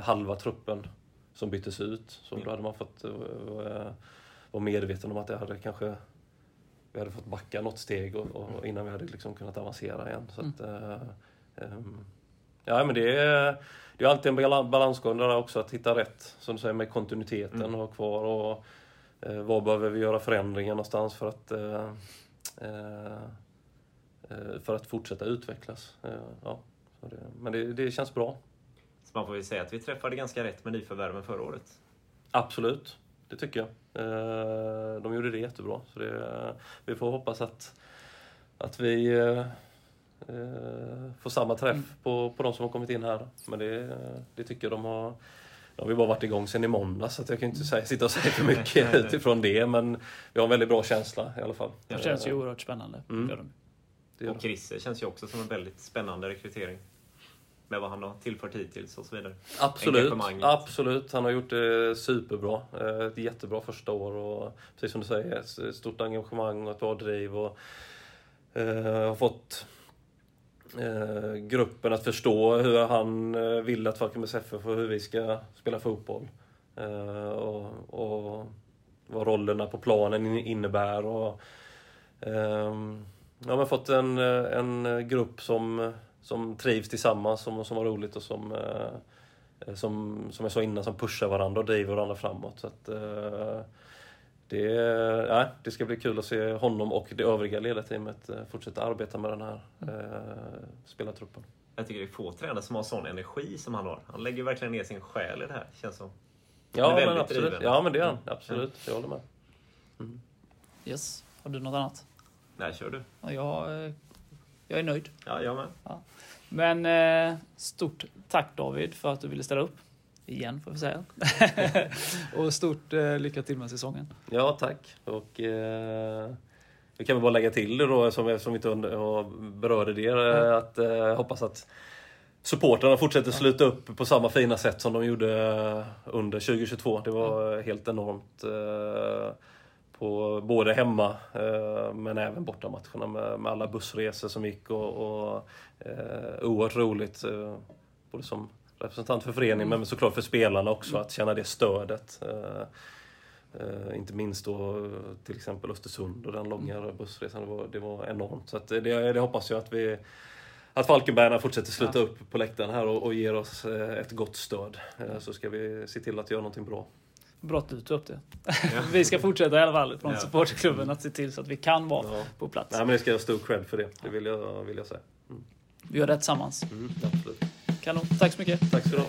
halva truppen som byttes ut. Så då hade man fått vara medveten om att det hade kanske vi hade fått backa något steg och, och innan vi hade liksom kunnat avancera igen. Så att, uh, um, ja, men det är, det är alltid en balansgång där också, att hitta rätt, som du säger, med kontinuiteten mm. och ha kvar. Och, uh, var behöver vi göra förändringar någonstans för att, uh, för att fortsätta utvecklas. ja, det, men det, det känns bra. man får ju säga att vi träffade ganska rätt med nyförvärven förra året. Absolut, det tycker jag. Eh, De gjorde det jättebra. Så det, vi får hoppas att, att vi eh, eh, får samma träff Mm. på, på de som har kommit in här. Men det, det tycker jag de har. De har vi bara varit igång sedan i måndag så jag kan inte säga, sitta och säga för mycket utifrån det. Men vi har en väldigt bra känsla i alla fall. Det känns ju oerhört spännande. Mm. Gör de. Det gör Och Chrisse känns ju också som en väldigt spännande rekrytering. Med vad han har tillfört hittills och så vidare. Absolut, absolut. Han har gjort det superbra. Eh, Ett jättebra första år och precis som du säger, ett stort engagemang och ett bra driv. Och, eh, har fått eh, Eh, gruppen att förstå hur han eh, vill att Falkenbergs FF och hur vi ska spela fotboll. Eh, och, och vad rollerna på planen innebär. Och, ehm, ja, men fått en, eh, en grupp som, som trivs tillsammans, som, som har roligt och som, eh, som, som jag sa innan, som pushar varandra och driver varandra framåt. Så att, eh, det, ja, det ska bli kul att se honom och det övriga ledarteamet eh, fortsätta arbeta med den här eh, spelartruppen. Jag tycker det är få tränare som har sån energi som han har. Han lägger verkligen ner sin själ i det här, känns som. Ja, men absolut. driven. Ja, men det är han. Ja. Absolut. Jag håller med. Yes. Har du något annat? När kör du? Ja, Jag, eh, jag är nöjd. Ja, jag med. Men eh, stort tack David för att du ville ställa upp. Igen får vi säga. [laughs] och stort eh, lycka till med säsongen. Ja, tack. Och eh, vi kan väl bara lägga till det då, som, som vi inte berörde det, eh, att eh, hoppas att supportrarna fortsätter sluta upp på samma fina sätt som de gjorde eh, under 2022. Det var helt enormt. Eh, på både hemma eh, men även bortamatcherna med, med alla bussresor som gick och, och eh, oerhört roligt. Eh, både som representant för föreningen men såklart för spelarna också att känna det stödet. Eh, inte minst då till exempel Östersund och den långa bussresan. Det var, det var enormt. Så att det, det hoppas jag att vi att Falkenbergarna fortsätter sluta upp på läktaren här och, och ger oss eh, ett gott stöd. Eh, så ska vi se till att göra någonting bra. Bra att du tog upp det. [laughs] vi ska fortsätta i alla fall från Ja. supporterklubben att se till så att vi kan vara Ja. på plats. Nej, men det ska jag ha stor cred för det. Det vill jag, vill jag säga. Vi gör det tillsammans. Mm, absolut. Kanon. Tack så mycket. Tack så du ha.